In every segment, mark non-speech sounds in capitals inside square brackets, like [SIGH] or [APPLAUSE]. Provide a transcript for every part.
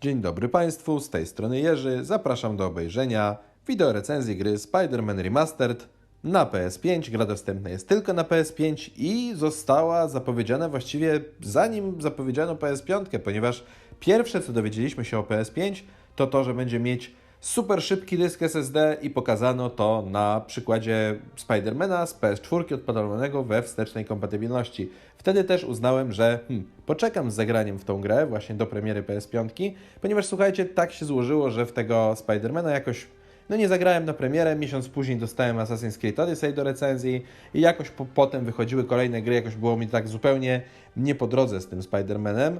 Dzień dobry Państwu, z tej strony Jerzy. Zapraszam do obejrzenia wideo recenzji gry Spider-Man Remastered na PS5. Gra dostępna jest tylko na PS5 i została zapowiedziana właściwie zanim zapowiedziano PS5, ponieważ pierwsze co dowiedzieliśmy się o PS5 to to, że będzie mieć super szybki dysk SSD i pokazano to na przykładzie Spidermana z PS4 odpalonego we wstecznej kompatybilności. Wtedy też uznałem, że hmm, poczekam z zagraniem w tą grę właśnie do premiery PS5, ponieważ słuchajcie, tak się złożyło, że w tego Spidermana jakoś no nie zagrałem na premierę, miesiąc później dostałem Assassin's Creed Odyssey do recenzji i jakoś po, potem wychodziły kolejne gry, jakoś było mi tak zupełnie nie po drodze z tym Spider-Manem.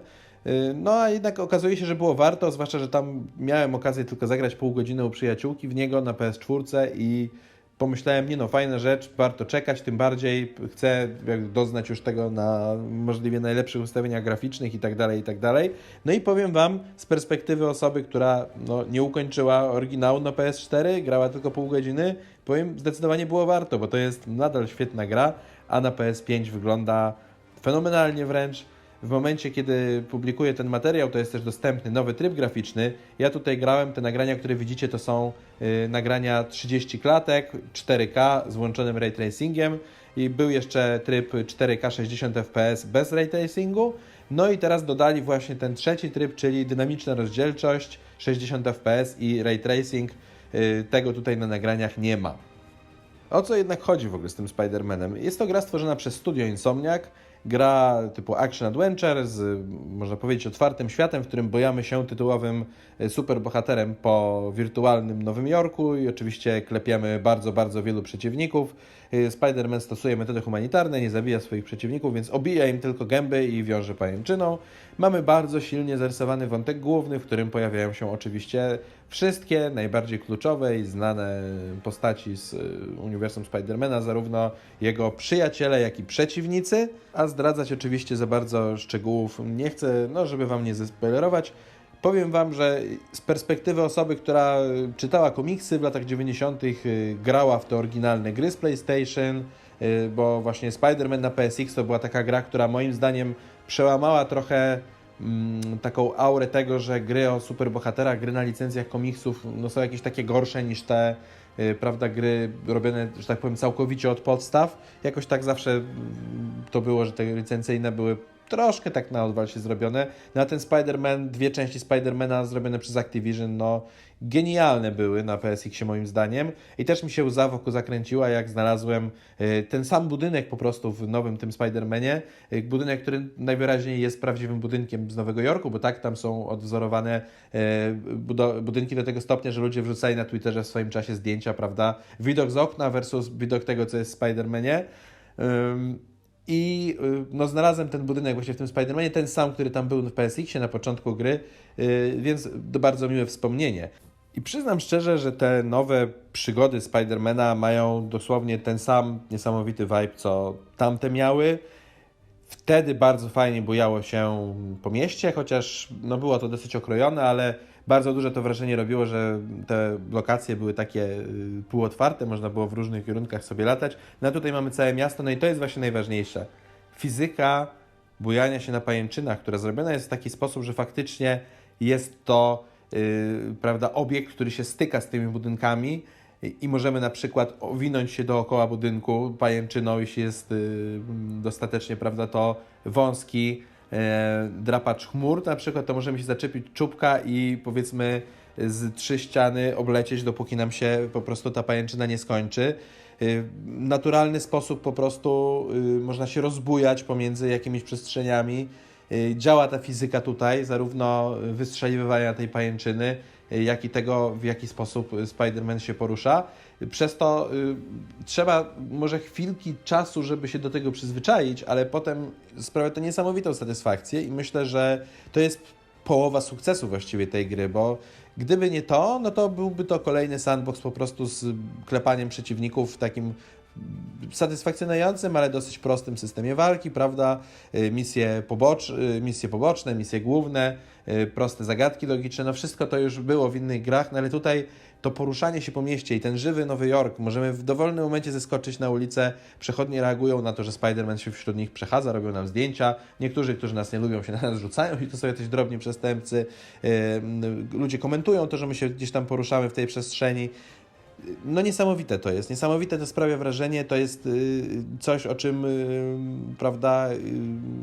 Y, no a jednak okazuje się, że było warto, zwłaszcza, że tam miałem okazję tylko zagrać pół godziny u przyjaciółki w niego na PS4 i pomyślałem, nie no, fajna rzecz, warto czekać, tym bardziej chcę doznać już tego na możliwie najlepszych ustawieniach graficznych i tak dalej, i tak dalej. No i powiem Wam z perspektywy osoby, która no, nie ukończyła oryginału na PS4, grała tylko pół godziny, powiem, zdecydowanie było warto, bo to jest nadal świetna gra, a na PS5 wygląda fenomenalnie wręcz. W momencie, kiedy publikuję ten materiał, to jest też dostępny nowy tryb graficzny. Ja tutaj grałem, te nagrania, które widzicie, to są y, nagrania 30 klatek, 4K z włączonym ray tracingiem i był jeszcze tryb 4K 60 fps bez ray tracingu. No i teraz dodali właśnie ten trzeci tryb, czyli dynamiczna rozdzielczość 60 fps i ray tracing. Y, tego tutaj na nagraniach nie ma. O co jednak chodzi w ogóle z tym Spider-Manem? Jest to gra stworzona przez studio Insomniac, gra typu action adventure z, można powiedzieć, otwartym światem, w którym bojamy się tytułowym e, superbohaterem po wirtualnym Nowym Jorku i oczywiście klepiemy bardzo, bardzo wielu przeciwników. E, Spider-Man stosuje metody humanitarne, nie zabija swoich przeciwników, więc obija im tylko gęby i wiąże pajęczyną. Mamy bardzo silnie zarysowany wątek główny, w którym pojawiają się oczywiście wszystkie najbardziej kluczowe i znane postaci z e, uniwersum Spidermana, zarówno jego przyjaciele, jak i przeciwnicy, a zdradzać oczywiście za bardzo szczegółów nie chcę, no żeby Wam nie zespoilerować. Powiem Wam, że z perspektywy osoby, która czytała komiksy w latach 90., y, grała w te oryginalne gry z PlayStation, y, bo właśnie Spider-Man na PSX to była taka gra, która moim zdaniem przełamała trochę mm, taką aurę tego, że gry o superbohaterach, gry na licencjach komiksów no, są jakieś takie gorsze niż te y, prawda, gry robione, że tak powiem, całkowicie od podstaw. Jakoś tak zawsze mm, to było, że te licencyjne były troszkę tak na odwal się zrobione. Na ten Spider-Man, dwie części Spider-Mana zrobione przez Activision, no genialne były na PSX moim zdaniem i też mi się łza wokół zakręciła, jak znalazłem y, ten sam budynek po prostu w nowym tym Spider-Manie, y, budynek, który najwyraźniej jest prawdziwym budynkiem z Nowego Jorku, bo tak tam są odwzorowane y, budynki do tego stopnia, że ludzie wrzucali na Twitterze w swoim czasie zdjęcia, prawda, widok z okna versus widok tego, co jest w Spider-Manie. I y, no, znalazłem ten budynek właśnie w tym Spider-Manie, ten sam, który tam był w PSX-ie na początku gry, y, więc to bardzo miłe wspomnienie. I przyznam szczerze, że te nowe przygody Spidermana mają dosłownie ten sam niesamowity vibe, co tamte miały. Wtedy bardzo fajnie bujało się po mieście, chociaż no, było to dosyć okrojone, ale bardzo duże to wrażenie robiło, że te lokacje były takie y, półotwarte, można było w różnych kierunkach sobie latać. No a tutaj mamy całe miasto, no i to jest właśnie najważniejsze. Fizyka bujania się na pajęczynach, która zrobiona jest w taki sposób, że faktycznie jest to yy, prawda, obiekt, który się styka z tymi budynkami i możemy na przykład owinąć się dookoła budynku pajęczyną, jeśli jest yy, dostatecznie prawda, to wąski, e, drapacz chmur, na przykład, to możemy się zaczepić czubka i powiedzmy z trzy ściany oblecieć, dopóki nam się po prostu ta pajęczyna nie skończy. W naturalny sposób po prostu y, można się rozbujać pomiędzy jakimiś przestrzeniami. Y, działa ta fizyka tutaj, zarówno wystrzeliwania tej pajęczyny, y, jak i tego, w jaki sposób Spider-Man się porusza. Przez to y, trzeba może chwilki czasu, żeby się do tego przyzwyczaić, ale potem sprawia to niesamowitą satysfakcję i myślę, że to jest połowa sukcesu właściwie tej gry, bo gdyby nie to, no to byłby to kolejny sandbox po prostu z klepaniem przeciwników w takim satysfakcjonującym, ale dosyć prostym systemie walki, prawda? Y, misje, pobocz, y, misje poboczne, misje główne, y, proste zagadki logiczne, no wszystko to już było w innych grach, no ale tutaj to poruszanie się po mieście i ten żywy Nowy Jork, możemy w dowolnym momencie zeskoczyć na ulicę, przechodnie reagują na to, że Spider-Man się wśród nich przechadza, robią nam zdjęcia, niektórzy, którzy nas nie lubią, się na nas rzucają i to są jacyś drobni przestępcy, Yy, ludzie komentują to, że my się gdzieś tam poruszamy w tej przestrzeni, no niesamowite to jest, niesamowite to sprawia wrażenie, to jest y, coś, o czym, y, prawda, y,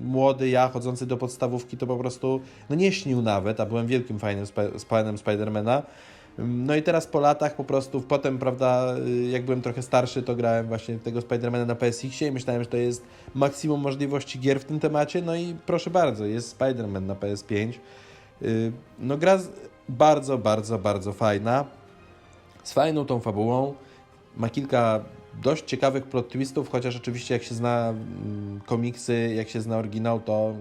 młody ja chodzący do podstawówki to po prostu, no nie śnił nawet, a byłem wielkim fajnym fanem Spidermana. No i teraz po latach po prostu, potem, prawda, jak byłem trochę starszy, to grałem właśnie tego Spidermana na PSX-ie i myślałem, że to jest maksimum możliwości gier w tym temacie, no i proszę bardzo, jest Spiderman na PS5. Y, No gra bardzo, bardzo, bardzo fajna z fajną tą fabułą. Ma kilka dość ciekawych plot twistów, chociaż oczywiście jak się zna mm, komiksy, jak się zna oryginał, to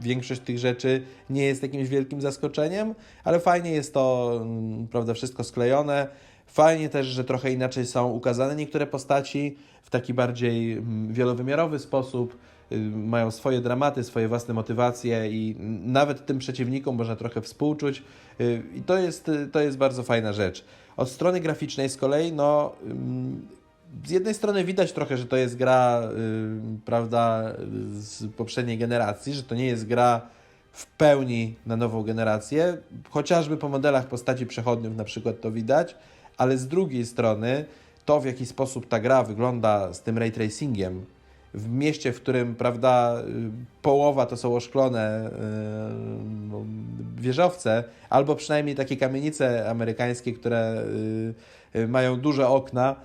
większość tych rzeczy nie jest jakimś wielkim zaskoczeniem, ale fajnie jest to, mm, prawda, wszystko sklejone. Fajnie też, że trochę inaczej są ukazane niektóre postaci w taki bardziej mm, wielowymiarowy sposób. Y, Mają swoje dramaty, swoje własne motywacje i nawet tym przeciwnikom można trochę współczuć. Y, I to jest, y, to jest bardzo fajna rzecz. Od strony graficznej z kolei, no, z jednej strony widać trochę, że to jest gra, prawda, z poprzedniej generacji, że to nie jest gra w pełni na nową generację, chociażby po modelach postaci przechodniów na przykład to widać, ale z drugiej strony to, w jaki sposób ta gra wygląda z tym ray tracingiem, w mieście, w którym, prawda, y, połowa to są oszklone y, wieżowce, albo przynajmniej takie kamienice amerykańskie, które y, mają duże okna,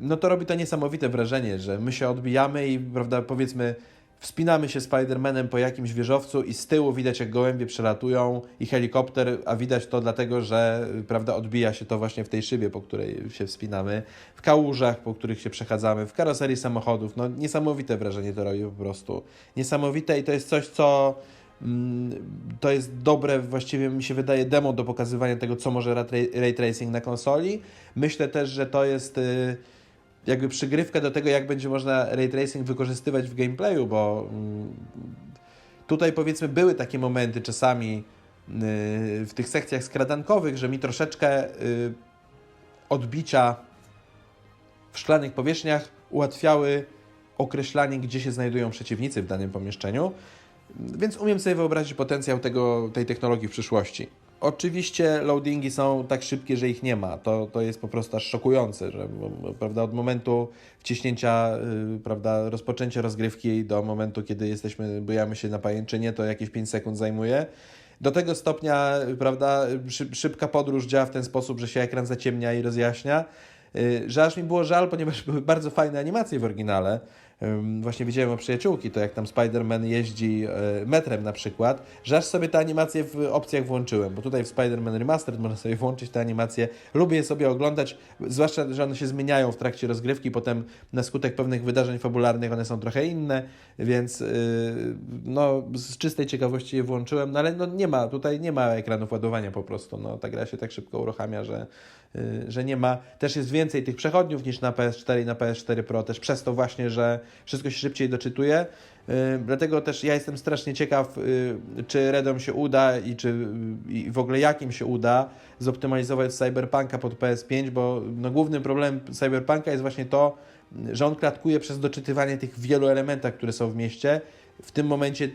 no to robi to niesamowite wrażenie, że my się odbijamy i, prawda, powiedzmy, wspinamy się Spider-Manem po jakimś wieżowcu i z tyłu widać, jak gołębie przelatują i helikopter, a widać to dlatego, że y, prawda, odbija się to właśnie w tej szybie, po której się wspinamy, w kałużach, po których się przechadzamy, w karoserii samochodów. No niesamowite wrażenie to robi po prostu. Niesamowite i to jest coś, co mm, to jest dobre, właściwie mi się wydaje, demo do pokazywania tego, co może ray, tracing na konsoli. Myślę też, że to jest y, jakby przygrywka do tego, jak będzie można ray tracing wykorzystywać w gameplayu, bo mm, tutaj powiedzmy były takie momenty czasami y, w tych sekcjach skradankowych, że mi troszeczkę y, odbicia w szklanych powierzchniach ułatwiały określanie, gdzie się znajdują przeciwnicy w danym pomieszczeniu, więc umiem sobie wyobrazić potencjał tego, tej technologii w przyszłości. Oczywiście loadingi są tak szybkie, że ich nie ma. To, to jest po prostu aż szokujące, że prawda, od momentu wciśnięcia, yy, prawda, rozpoczęcia rozgrywki do momentu, kiedy jesteśmy, bujamy się na pajęczynie, to jakieś 5 sekund zajmuje. Do tego stopnia, prawda, szyb, szybka podróż działa w ten sposób, że się ekran zaciemnia i rozjaśnia, yy, że aż mi było żal, ponieważ były bardzo fajne animacje w oryginale. Właśnie widziałem o przyjaciółki, to jak tam Spider-Man jeździ e, metrem na przykład, że aż sobie te animacje w opcjach włączyłem, bo tutaj w Spider-Man Remastered można sobie włączyć te animacje. Lubię je sobie oglądać, zwłaszcza, że one się zmieniają w trakcie rozgrywki, potem na skutek pewnych wydarzeń fabularnych one są trochę inne, więc yy, no z czystej ciekawości je włączyłem, no ale no nie ma, tutaj nie ma ekranów ładowania po prostu, no ta gra się tak szybko uruchamia, że, yy, że nie ma. Też jest więcej tych przechodniów niż na PS4 i na PS4 Pro, też przez to właśnie, że wszystko się szybciej doczytuje. Yy, dlatego też ja jestem strasznie ciekaw, yy, czy Redom się uda i czy yy, i w ogóle jakim się uda zoptymalizować Cyberpunka pod PS5, bo no, głównym problemem Cyberpunka jest właśnie to, że on klatkuje przez doczytywanie tych wielu elementach, które są w mieście. W tym momencie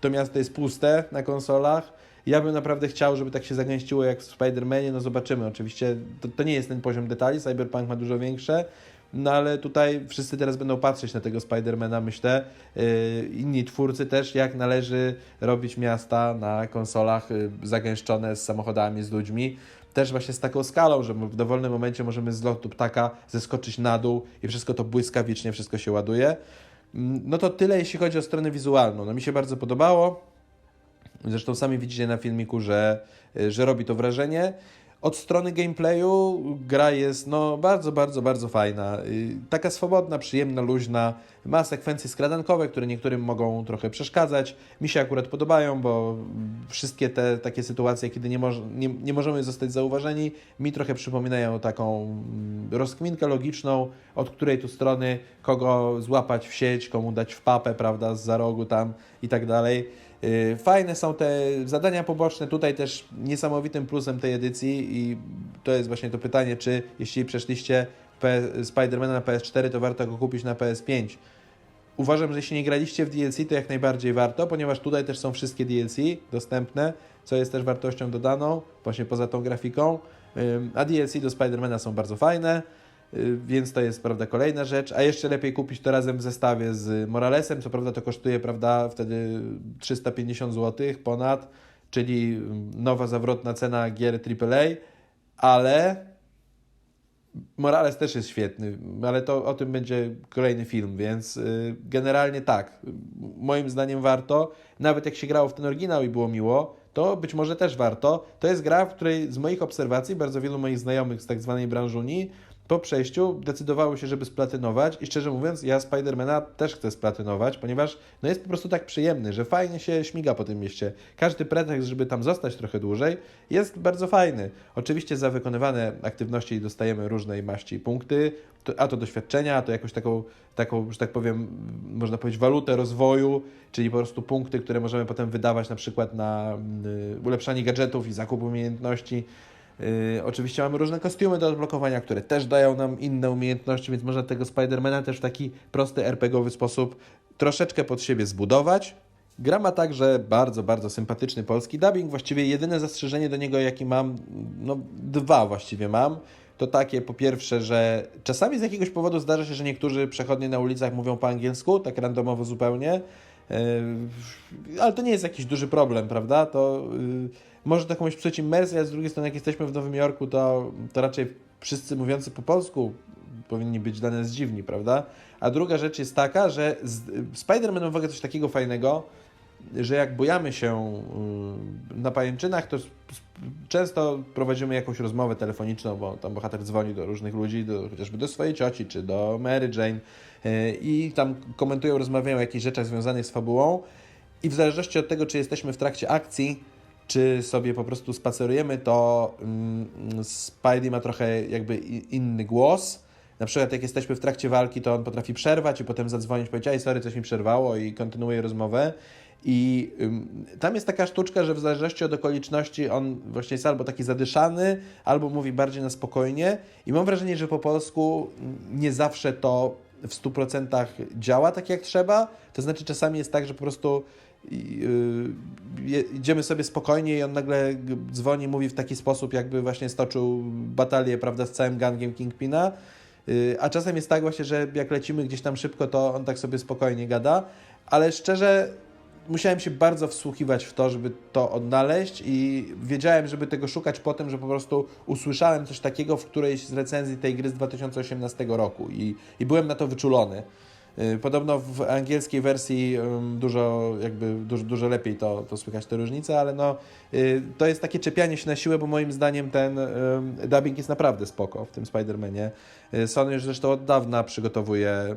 to miasto jest puste na konsolach. Ja bym naprawdę chciał, żeby tak się zagęściło jak w Spider-Manie. No zobaczymy. Oczywiście to, to nie jest ten poziom detali. Cyberpunk ma dużo większe. No ale tutaj wszyscy teraz będą patrzeć na tego Spidermana, myślę. Yy, inni twórcy też, jak należy robić miasta na konsolach yy, zagęszczone z samochodami, z ludźmi. Też właśnie z taką skalą, że w dowolnym momencie możemy z lotu ptaka zeskoczyć na dół i wszystko to błyskawicznie, wszystko się ładuje. Mm, No to tyle, jeśli chodzi o stronę wizualną. No mi się bardzo podobało. Zresztą sami widzicie na filmiku, że, że robi to wrażenie. Od strony gameplayu gra jest no, bardzo, bardzo, bardzo fajna. Taka swobodna, przyjemna, luźna. Ma sekwencje skradankowe, które niektórym mogą trochę przeszkadzać. Mi się akurat podobają, bo wszystkie te takie sytuacje, kiedy nie, moż, nie, nie możemy zostać zauważeni, mi trochę przypominają taką mm, rozkminkę logiczną, od której tu strony kogo złapać w sieć, komu dać w papę, prawda, z za rogu tam i tak dalej. Yy, Fajne są te zadania poboczne, tutaj też niesamowitym plusem tej edycji i to jest właśnie to pytanie, czy jeśli przeszliście Spidermana na PS4, to warto go kupić na PS5. Uważam, że jeśli nie graliście w DLC, to jak najbardziej warto, ponieważ tutaj też są wszystkie DLC dostępne, co jest też wartością dodaną, właśnie poza tą grafiką. A DLC do Spidermana są bardzo fajne, y, więc to jest prawda kolejna rzecz. A jeszcze lepiej kupić to razem w zestawie z Moralesem. Co prawda to kosztuje prawda wtedy 350 zł ponad, czyli ym, nowa zawrotna cena gier AAA, ale Morales też jest świetny, ale to o tym będzie kolejny film, więc y, generalnie tak. Moim zdaniem warto. Nawet jak się grało w ten oryginał i było miło, to być może też warto. To jest gra, w której z moich obserwacji bardzo wielu moich znajomych z tak zwanej branżuni po przejściu decydowało się, żeby splatynować i szczerze mówiąc, ja Spidermana też chcę splatynować, ponieważ no jest po prostu tak przyjemny, że fajnie się śmiga po tym mieście. Każdy pretekst, żeby tam zostać trochę dłużej, jest bardzo fajny. Oczywiście za wykonywane aktywności dostajemy różnej maści punkty, a to doświadczenia, a to jakąś taką, taką, że tak powiem, można powiedzieć, walutę rozwoju, czyli po prostu punkty, które możemy potem wydawać na przykład na y, ulepszanie gadżetów i zakup umiejętności. Yy, oczywiście mamy różne kostiumy do odblokowania, które też dają nam inne umiejętności, więc można tego Spidermana też w taki prosty RPGowy sposób troszeczkę pod siebie zbudować. Gra ma także bardzo, bardzo sympatyczny polski dubbing. Właściwie jedyne zastrzeżenie do niego, jaki mam, no dwa właściwie mam, to takie po pierwsze, że czasami z jakiegoś powodu zdarza się, że niektórzy przechodnie na ulicach mówią po angielsku, tak randomowo zupełnie, Yy, ale to nie jest jakiś duży problem, prawda? To yy, może to komuś psuć imersję, a z drugiej strony jak jesteśmy w Nowym Jorku, to, to raczej wszyscy mówiący po polsku powinni być dla nas dziwni, prawda? A druga rzecz jest taka, że Spider-Man ma w ogóle coś takiego fajnego, że jak bujamy się yy, na pajęczynach, to często prowadzimy jakąś rozmowę telefoniczną, bo tam bohater dzwoni do różnych ludzi, do, chociażby do swojej cioci, czy do Mary Jane yy, i tam komentują, rozmawiają o jakichś rzeczach związanych z fabułą i w zależności od tego, czy jesteśmy w trakcie akcji, czy sobie po prostu spacerujemy, to mm, Spidey ma trochę jakby inny głos. Na przykład jak jesteśmy w trakcie walki, to on potrafi przerwać i potem zadzwonić, powiedzieć, sorry, coś mi przerwało i kontynuuje rozmowę. I tam jest taka sztuczka, że w zależności od okoliczności on właśnie jest albo taki zadyszany, albo mówi bardziej na spokojnie. I mam wrażenie, że po polsku nie zawsze to w 100% działa tak jak trzeba. To znaczy czasami jest tak, że po prostu je- idziemy sobie spokojnie i on nagle dzwoni, mówi w taki sposób, jakby właśnie stoczył batalię, prawda, z całym gangiem Kingpina. Yy, a czasem jest tak właśnie, że jak lecimy gdzieś tam szybko, to on tak sobie spokojnie gada, ale szczerze musiałem się bardzo wsłuchiwać w to, żeby to odnaleźć i wiedziałem, żeby tego szukać po tym, że po prostu usłyszałem coś takiego w którejś z recenzji tej gry z 2018 roku i, i byłem na to wyczulony. Y, Podobno w angielskiej wersji dużo, jakby, dużo, dużo lepiej to, to słychać te różnice, ale no, y, to jest takie czepianie się na siłę, bo moim zdaniem ten dubbing jest naprawdę spoko w tym Spider-Manie. Y, Sony już zresztą od dawna przygotowuje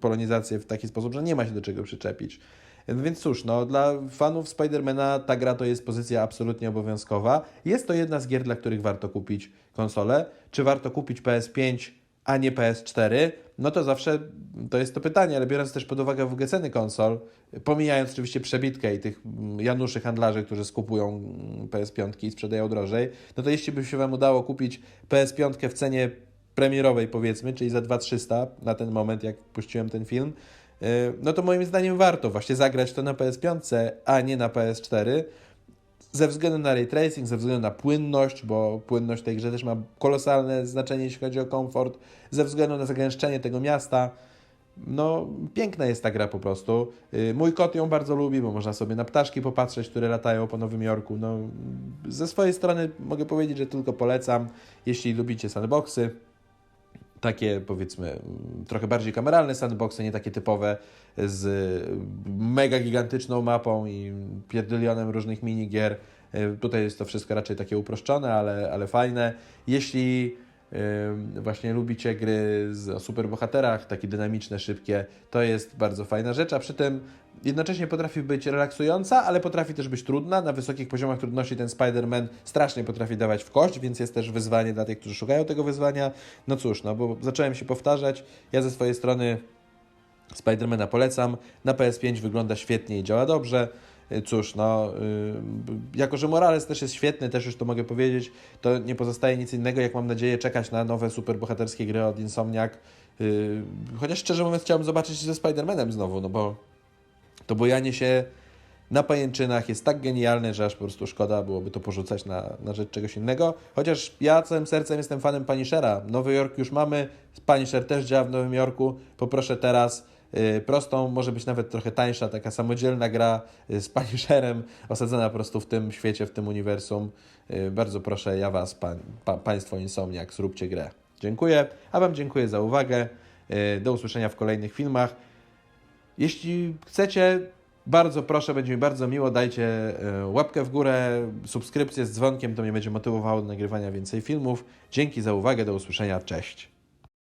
polonizację w taki sposób, że nie ma się do czego przyczepić. No Więc cóż, no, dla fanów Spidermana ta gra to jest pozycja absolutnie obowiązkowa. Jest to jedna z gier, dla których warto kupić konsolę. Czy warto kupić PS5, a nie PS4? No to zawsze to jest to pytanie, ale biorąc też pod uwagę w ogóle ceny konsol, pomijając oczywiście przebitkę i tych mm, Januszy handlarzy, którzy skupują mm, PS5 i sprzedają drożej, no to jeśli by się Wam udało kupić PS5 w cenie premierowej powiedzmy, czyli za 2300 na ten moment, jak puściłem ten film, yy, no to moim zdaniem warto właśnie zagrać to na PS5, a nie na PS4 ze względu na ray tracing, ze względu na płynność, bo płynność tej grze też ma kolosalne znaczenie, jeśli chodzi o komfort, ze względu na zagęszczenie tego miasta. No, piękna jest ta gra po prostu. Yy, Mój kot ją bardzo lubi, bo można sobie na ptaszki popatrzeć, które latają po Nowym Jorku. No, ze swojej strony mogę powiedzieć, że tylko polecam, jeśli lubicie sandboxy takie powiedzmy mm, trochę bardziej kameralne sandboxy, nie takie typowe z mega gigantyczną mapą i pierdolionem różnych minigier. Y, Tutaj jest to wszystko raczej takie uproszczone, ale, ale fajne. Jeśli właśnie lubicie gry o superbohaterach, takie dynamiczne, szybkie, to jest bardzo fajna rzecz, a przy tym jednocześnie potrafi być relaksująca, ale potrafi też być trudna. Na wysokich poziomach trudności ten Spider-Man strasznie potrafi dawać w kość, więc jest też wyzwanie dla tych, którzy szukają tego wyzwania. No cóż, no bo zacząłem się powtarzać. Ja ze swojej strony Spidermana polecam. Na PS5 wygląda świetnie i działa dobrze. Y, cóż, no, y, jako że Morales też jest świetny, też już to mogę powiedzieć, to nie pozostaje nic innego, jak mam nadzieję, czekać na nowe superbohaterskie gry od Insomniac. Y, Chociaż szczerze mówiąc, chciałbym zobaczyć ze Spider-Manem znowu, no bo to bojanie się na pajęczynach jest tak genialne, że aż po prostu szkoda byłoby to porzucać na, na rzecz czegoś innego. Chociaż ja całym sercem jestem fanem Punishera. Nowy Jork już mamy, Punisher też działa w Nowym Jorku. Poproszę teraz prostą, może być nawet trochę tańsza, taka samodzielna gra y, z Punisherem, [LAUGHS] osadzona po prostu w tym świecie, w tym uniwersum. Y, bardzo proszę, ja Was, pan, pa, Państwo Insomniak, zróbcie grę. Dziękuję, a Wam dziękuję za uwagę. Y, Do usłyszenia w kolejnych filmach. Jeśli chcecie, bardzo proszę, będzie mi bardzo miło, dajcie łapkę w górę, subskrypcję z dzwonkiem, to mnie będzie motywowało do nagrywania więcej filmów. Dzięki za uwagę, do usłyszenia, cześć.